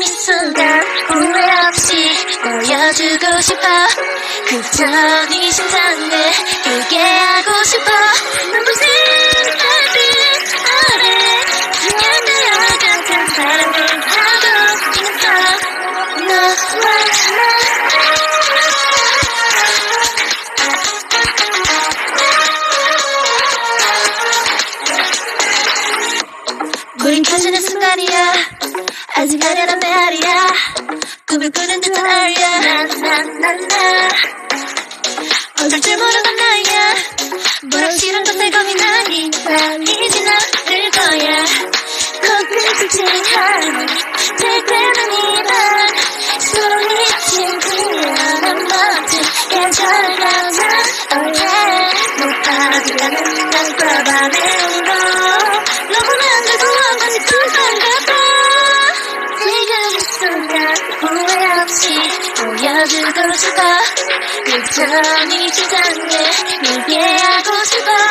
이 순간 후회 없이 보여주고 싶어. 그저 네 심장에 울게 하고 싶어. 눈부신 달빛 아래 그녀와 같은 사랑을 하고 있어. 너와 나 우린 켜지는 순간이야 아직 아련한 메아리야. 꿈을 꾸는 듯한 알야. 나나나나. 어쩔 줄 모르던 나야. 뭐라 싫은 것에 겁이 나니 아니진 않을 거야 찌릿하니 될 때는 이만 손이 친구한 멋진 계절을 가자 Oh 못 알아들으면 난 울어 너무나 내 없이 보여주고 싶어 그저 네 심장에 밀게 하고 싶어